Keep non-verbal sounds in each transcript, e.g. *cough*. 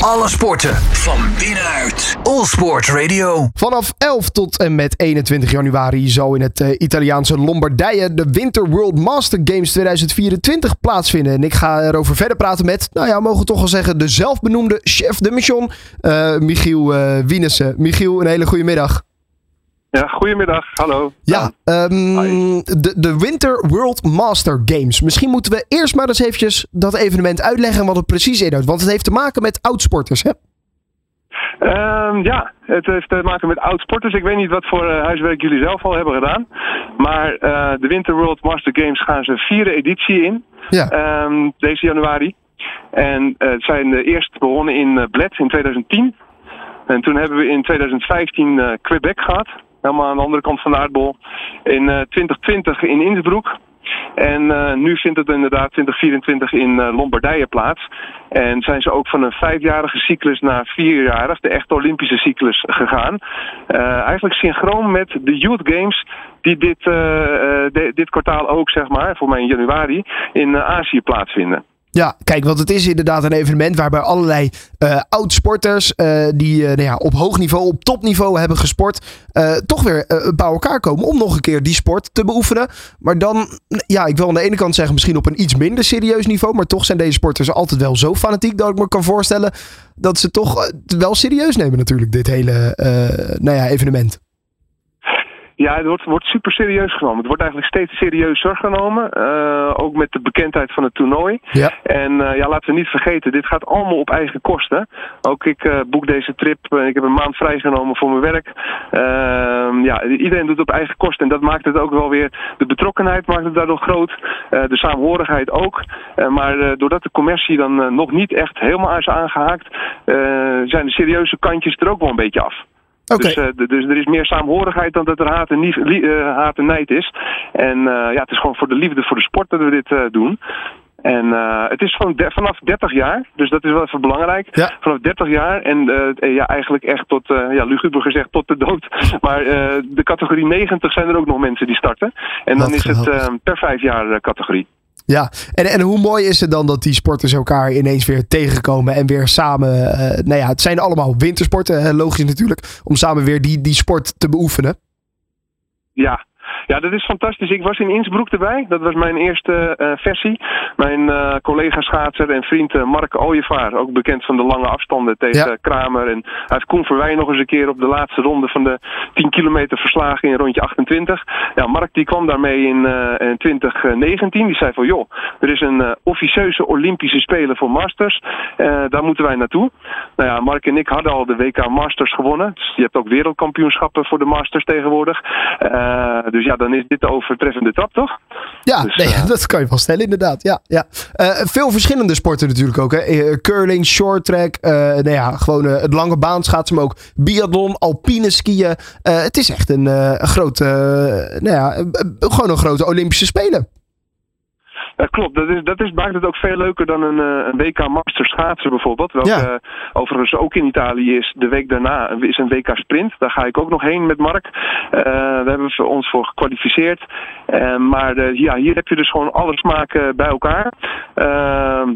Alle sporten van binnenuit. All Sport Radio. Vanaf 11 tot en met 21 januari zal in het uh, Italiaanse Lombardije de Winter World Master Games 2024 plaatsvinden. En ik ga erover verder praten met, nou ja, mogen we toch wel zeggen, de zelfbenoemde chef de mission, uh, Michiel uh, Wienissen. Michiel, een hele goede middag. Ja, goedemiddag. Hallo. Ja, um, de, de Winter World Master Games. Misschien moeten we eerst maar eens eventjes dat evenement uitleggen wat het precies inhoudt. Want het heeft te maken met oudsporters, hè? Um, ja, het heeft te maken met oudsporters. Ik weet niet wat voor uh, huiswerk jullie zelf al hebben gedaan. Maar uh, de Winter World Master Games gaan ze vierde editie in. Ja. Um, deze januari. En uh, het zijn eerst begonnen in Bled in 2010. En toen hebben we in 2015 Quebec gehad helemaal aan de andere kant van de aardbol. In uh, 2020 in Innsbruck. En uh, nu vindt het inderdaad 2024 in uh, Lombardije plaats. En zijn ze ook van een vijfjarige cyclus naar vierjarig, de echte Olympische cyclus, gegaan. Eigenlijk synchroon met de Youth Games die dit, dit kwartaal ook, zeg maar, voor mij in januari, in Azië plaatsvinden. Ja, kijk, want het is inderdaad een evenement waarbij allerlei uh, oud-sporters uh, die uh, nou ja, op hoog niveau, op topniveau hebben gesport, toch weer bij elkaar komen om nog een keer die sport te beoefenen. Maar dan, ja, ik wil aan de ene kant zeggen misschien op een iets minder serieus niveau, maar toch zijn deze sporters altijd wel zo fanatiek dat ik me kan voorstellen dat ze toch wel serieus nemen natuurlijk, dit hele nou ja, evenement. Ja, het wordt, wordt super serieus genomen. Het wordt eigenlijk steeds serieuzer genomen. Uh, ook met de bekendheid van het toernooi. Ja. En uh, ja, laten we niet vergeten, dit gaat allemaal op eigen kosten. Ook ik uh, boek deze trip. ik heb een maand vrijgenomen voor mijn werk. Ehm, ja, iedereen doet het op eigen kosten. En dat maakt het ook wel weer... De betrokkenheid maakt het daardoor groot. de saamhorigheid ook. maar doordat de commercie dan nog niet echt helemaal is aangehaakt... zijn de serieuze kantjes er ook wel een beetje af. Okay. Dus, uh, dus er is meer saamhorigheid dan dat er haat en, uh, haat en nijd is. En uh, ja, het is gewoon voor de liefde voor de sport dat we dit doen. En uh, het is van de, vanaf 30 jaar, dus dat is wel even belangrijk. Ja. Vanaf 30 jaar en uh, ja, eigenlijk echt tot, uh, ja, luguber gezegd, tot de dood. *laughs* Maar de categorie 90 zijn er ook nog mensen die starten. En dan is het per vijf jaar categorie. Ja, en, en hoe mooi is het dan dat die sporters elkaar ineens weer tegenkomen en weer samen. Uh, nou ja, het zijn allemaal wintersporten, logisch natuurlijk, om samen weer die, die sport te beoefenen. Ja, ja, dat is fantastisch. Ik was in Innsbruck erbij. Dat was mijn eerste uh, versie. Mijn uh, collega schaatser en vriend uh, Mark Ooyevaar, ook bekend van de lange afstanden tegen ja. Kramer. En hij heeft Koen Verwij nog eens een keer op de laatste ronde van de 10 kilometer verslagen in rondje 28. Ja, Mark die kwam daarmee in, in 2019. Die zei van joh, er is een officieuze Olympische Spelen voor Masters. daar moeten wij naartoe. Nou ja, Mark en ik hadden al de WK Masters gewonnen. Dus je hebt ook wereldkampioenschappen voor de Masters tegenwoordig. dus ja, dan is dit de overtreffende trap, toch? Ja, dus, nee, uh... *laughs* dat kan je wel stellen, inderdaad. Ja, ja. Uh, veel verschillende sporten natuurlijk ook. Hè? Eh, curling, short track, nou ja, gewoon het lange baan schaatsen, maar ook biathlon, alpine skiën. het is echt een, een grote, nou ja, gewoon een grote Olympische Spelen. Klopt. Dat, is, dat is, maakt het ook veel leuker dan een, eh, een WK Master schaatsen bijvoorbeeld. Welke ja. uh, overigens ook in Italië is. De week daarna is een WK Sprint. Daar ga ik ook nog heen met Mark. Uh, we hebben ons voor gekwalificeerd. maar ja, hier heb je dus gewoon alle smaken bij elkaar.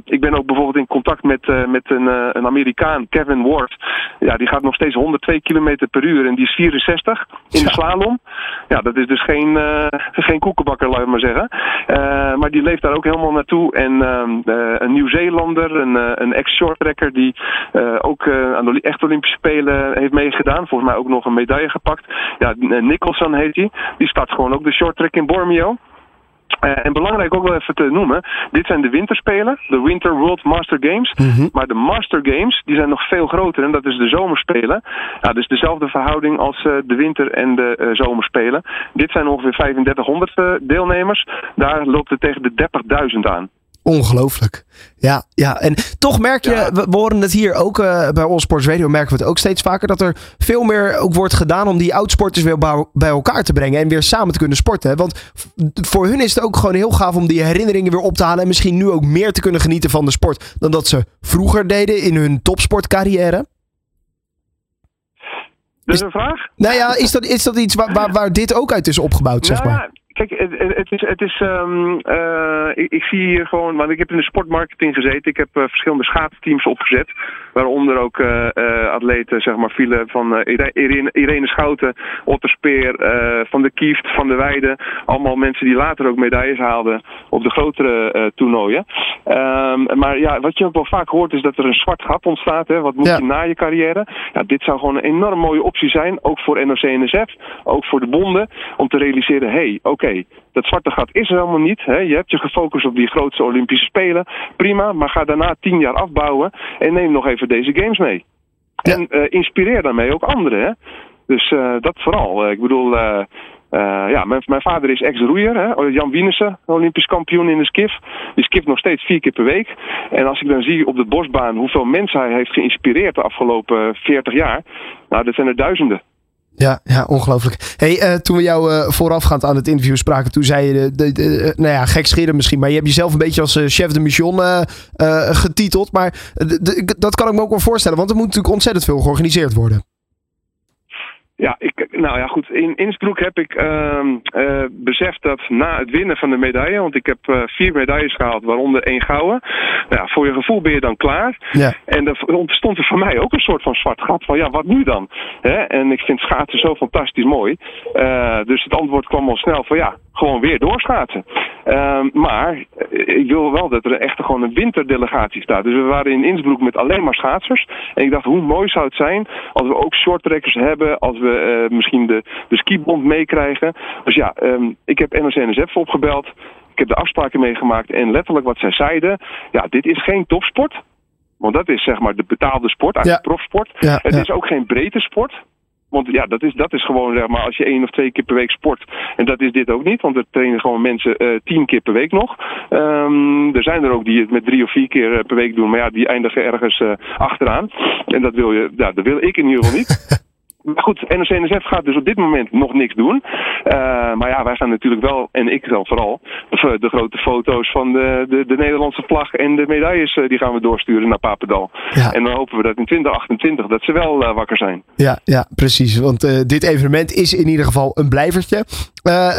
ik ben ook bijvoorbeeld in contact met, met een, een Amerikaan, Kevin Ward. Ja, die gaat nog steeds 102 km per uur en die is 64 in ja. de slalom. Ja, dat is dus geen, geen koekenbakker, laat ik maar zeggen. maar die leeft daar ook helemaal naartoe. En uh, een Nieuw-Zeelander, een, een ex-shorttrekker die ook aan de echt Olympische Spelen heeft meegedaan. Volgens mij ook nog een medaille gepakt. Ja, Nicholson heet hij. Die. die start gewoon ook de shorttrack in Bormio. Uh, en belangrijk ook wel even te noemen, dit zijn de winterspelen, de Winter World Master Games. Mm -hmm. Maar de Master Games, die zijn nog veel groter en dat is de zomerspelen. Ja, dus dezelfde verhouding als uh, de winter- en de uh, zomerspelen. Dit zijn ongeveer 3500 deelnemers. Daar loopt het tegen de 30.000 aan. Ongelooflijk. Ja, ja, en toch merk je, ja. we, we horen het hier ook uh, bij All Sports Radio, merken we het ook steeds vaker, dat er veel meer ook wordt gedaan om die oudsporters weer bij elkaar te brengen en weer samen te kunnen sporten. Want voor hun is het ook gewoon heel gaaf om die herinneringen weer op te halen en misschien nu ook meer te kunnen genieten van de sport dan dat ze vroeger deden in hun topsportcarrière. Dat is een vraag? Nou ja, is dat, is dat iets waar, waar, waar dit ook uit is opgebouwd, zeg nou, maar? Kijk, het, het, is, het is um, uh, ik, zie hier gewoon, want ik heb in de sportmarketing gezeten. Ik heb uh, verschillende schaatsteams opgezet. Waaronder ook atleten zeg maar, vielen van Irene, Irene Schouten, Otter Speer, Van de Kieft, Van de Weide. Allemaal mensen die later ook medailles haalden op de grotere toernooien. Um, maar ja, wat je ook wel vaak hoort is dat er een zwart gat ontstaat. Hè? Wat moet je na je carrière? Ja, dit zou gewoon een enorm mooie optie zijn. Ook voor NOC-NSF, ook voor de bonden. Om te realiseren, hé, hey, oké, dat zwarte gat is er helemaal niet. Hè? Je hebt je gefocust op die grootste Olympische Spelen. Prima, maar ga daarna tien jaar afbouwen. En neem nog even deze games mee. En uh, inspireer daarmee ook anderen. Hè? Dus uh, dat vooral. ik bedoel, uh, ja, mijn, mijn, vader is ex-roeier. Jan Wienissen, Olympisch kampioen in de skif. Die skift nog steeds vier keer per week. En als ik dan zie op de bosbaan hoeveel mensen hij heeft geïnspireerd de afgelopen 40 jaar. Nou, dat zijn er duizenden. Ja, ja, ongelooflijk. Hey, uh, toen we jou uh, voorafgaand aan het interview spraken, toen zei je, de, de, de, nou ja, gek scheren misschien, maar je hebt jezelf een beetje als chef de mission getiteld. Maar dat kan ik me ook wel voorstellen, want er moet natuurlijk ontzettend veel georganiseerd worden. Ja, ik, nou ja, goed. In Innsbruck heb ik uh, uh, beseft dat na het winnen van de medaille, want ik heb uh, vier medailles gehaald, waaronder één gouden. Nou ja, voor je gevoel ben je dan klaar. Ja. En er ontstond er voor mij ook een soort van zwart gat van ja, wat nu dan? Hè? En ik vind schaatsen zo fantastisch mooi. Uh, dus het antwoord kwam al snel van ja, gewoon weer doorschaatsen. Uh, maar ik wil wel dat er echt gewoon een winterdelegatie staat. Dus we waren in Innsbruck met alleen maar schaatsers. En ik dacht, hoe mooi zou het zijn als we ook shorttrekkers hebben, als we uh, misschien de, de skibond meekrijgen. Dus ja, um, ik heb NOC-NSF opgebeld. Ik heb de afspraken meegemaakt en letterlijk wat zij zeiden. Ja, dit is geen topsport. Want dat is zeg maar de betaalde sport, eigenlijk ja. profsport. Ja, het ja. is ook geen breedte sport. Want ja, dat is, dat is gewoon zeg maar als je één of twee keer per week sport. En dat is dit ook niet, want er trainen gewoon mensen uh, tien keer per week nog. Um, er zijn er ook die het met drie of vier keer per week doen, maar ja, die eindigen ergens uh, achteraan. En dat wil, je, ja, dat wil ik in ieder geval niet. *laughs* Maar goed, NOC-NSF gaat dus op dit moment nog niks doen. Uh, maar ja, wij gaan natuurlijk wel, en ik zelf vooral, de, de grote foto's van de, de, de, Nederlandse vlag en de medailles, uh, die gaan we doorsturen naar Papendal. Ja. En dan hopen we dat in 2028 dat ze wel uh, wakker zijn. Ja, ja precies. Want dit evenement is in ieder geval een blijvertje.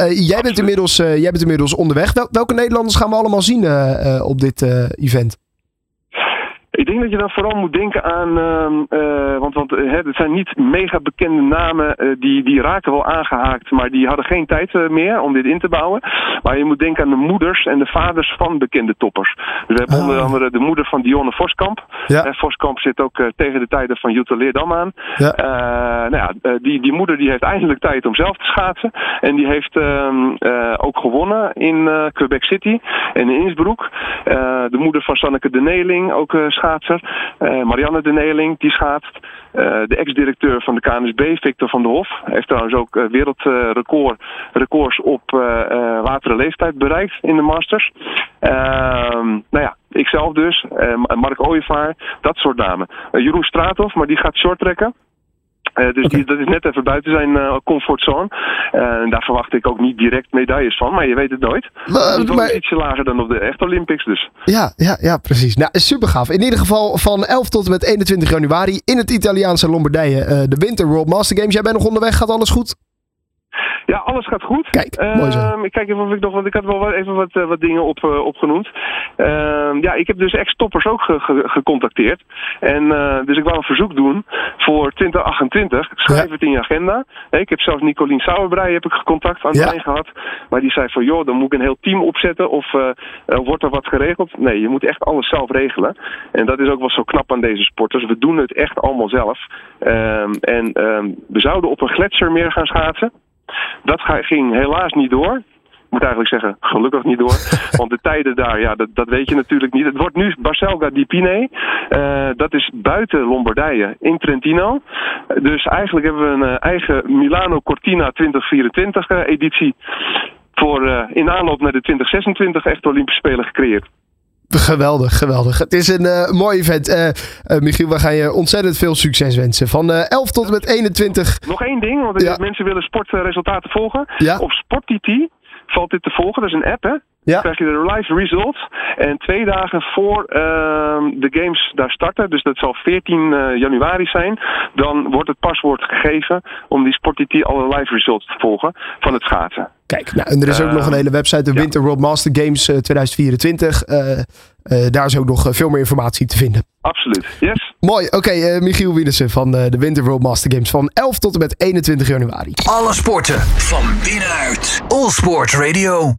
jij, bent inmiddels, jij bent inmiddels onderweg. Wel, welke Nederlanders gaan we allemaal zien op dit event? Ik denk dat je dan vooral moet denken aan, uh, want, want uh, het zijn niet mega bekende namen, uh, die, die raken wel aangehaakt, maar die hadden geen tijd meer om dit in te bouwen. Maar je moet denken aan de moeders en de vaders van bekende toppers. Dus we hebben oh. onder andere de moeder van Dionne Voskamp. Ja. Voskamp zit ook tegen de tijden van Jutta Leerdam aan. Ja. nou ja, die, die moeder die heeft eindelijk tijd om zelf te schaatsen. En die heeft ehm, ook gewonnen in Quebec City en in Innsbruck. de moeder van Sanneke de Neling, ook Uh, Marianne de Neling, die schaatst. Uh, de ex-directeur van de KNSB, Victor van der Hof, heeft trouwens ook uh, wereldrecord records op latere leeftijd bereikt in de Masters. Ehm, nou ja, ikzelf dus, Mark Ooyevaar, dat soort namen. Jeroen Straathoff, maar die gaat short trekken. Uh, dus okay. die, dat is net even buiten zijn uh, comfortzone. Uh, en daar verwacht ik ook niet direct medailles van, maar je weet het nooit. Maar, het is maar... ietsje lager dan op de echte Olympics dus. Ja, ja, ja, precies. Nou, super gaaf. In ieder geval van 11 tot en met 21 januari in het Italiaanse Lombardije de Winter World Master Games. Jij bent nog onderweg, gaat alles goed? Ja, alles gaat goed. Kijk, uh, mooi zo. Ik kijk even of ik nog, want ik had wel even wat, uh, wat dingen op, uh, opgenoemd. Ehm, ja, ik heb dus ex-toppers ook ge ge gecontacteerd. En eh, dus ik wou een verzoek doen voor 2028. Schrijf ja. het in je agenda. Hey, ik heb zelfs Nicolien Sauerbrei heb ik gecontact aan de ja. lijn gehad. Maar die zei van, joh, dan moet ik een heel team opzetten of wordt er wat geregeld? Nee, je moet echt alles zelf regelen. En dat is ook wel zo knap aan deze sporters. We doen het echt allemaal zelf. Um, en um, we zouden op een gletsjer meer gaan schaatsen. Dat ging helaas niet door. Ik moet eigenlijk zeggen, gelukkig niet door. *laughs* Want de tijden daar, ja, dat, dat weet je natuurlijk niet. Het wordt nu Barcelga di Pine. Uh, dat is buiten Lombardije, in Trentino. Dus eigenlijk hebben we een uh, eigen Milano Cortina 2024 uh, editie. Voor in aanloop naar de 2026 echt Olympische Spelen gecreëerd. Geweldig, geweldig. Het is een uh, mooi event. Uh, uh, Michiel, we gaan je ontzettend veel succes wensen. Van 11 tot en met 21. Nog één ding, want ja. mensen willen sportresultaten volgen. Ja. Op SportTT valt dit te volgen. Dat is een app, hè? Ja. Dan krijg je de live results. En twee dagen voor uh, de games daar starten, dus dat zal 14 uh, januari zijn, dan wordt het paswoord gegeven om die SportTT alle live results te volgen van het schaatsen. Kijk, nou, en er is ook uh, nog een hele website, de Winter. World Master Games 2024. daar is ook nog veel meer informatie te vinden. Absoluut, yes. Mooi, oké. Michiel Wiedersen van de Winter World Master Games van 11 tot en met 21 januari. Alle sporten van binnenuit. All Sport Radio.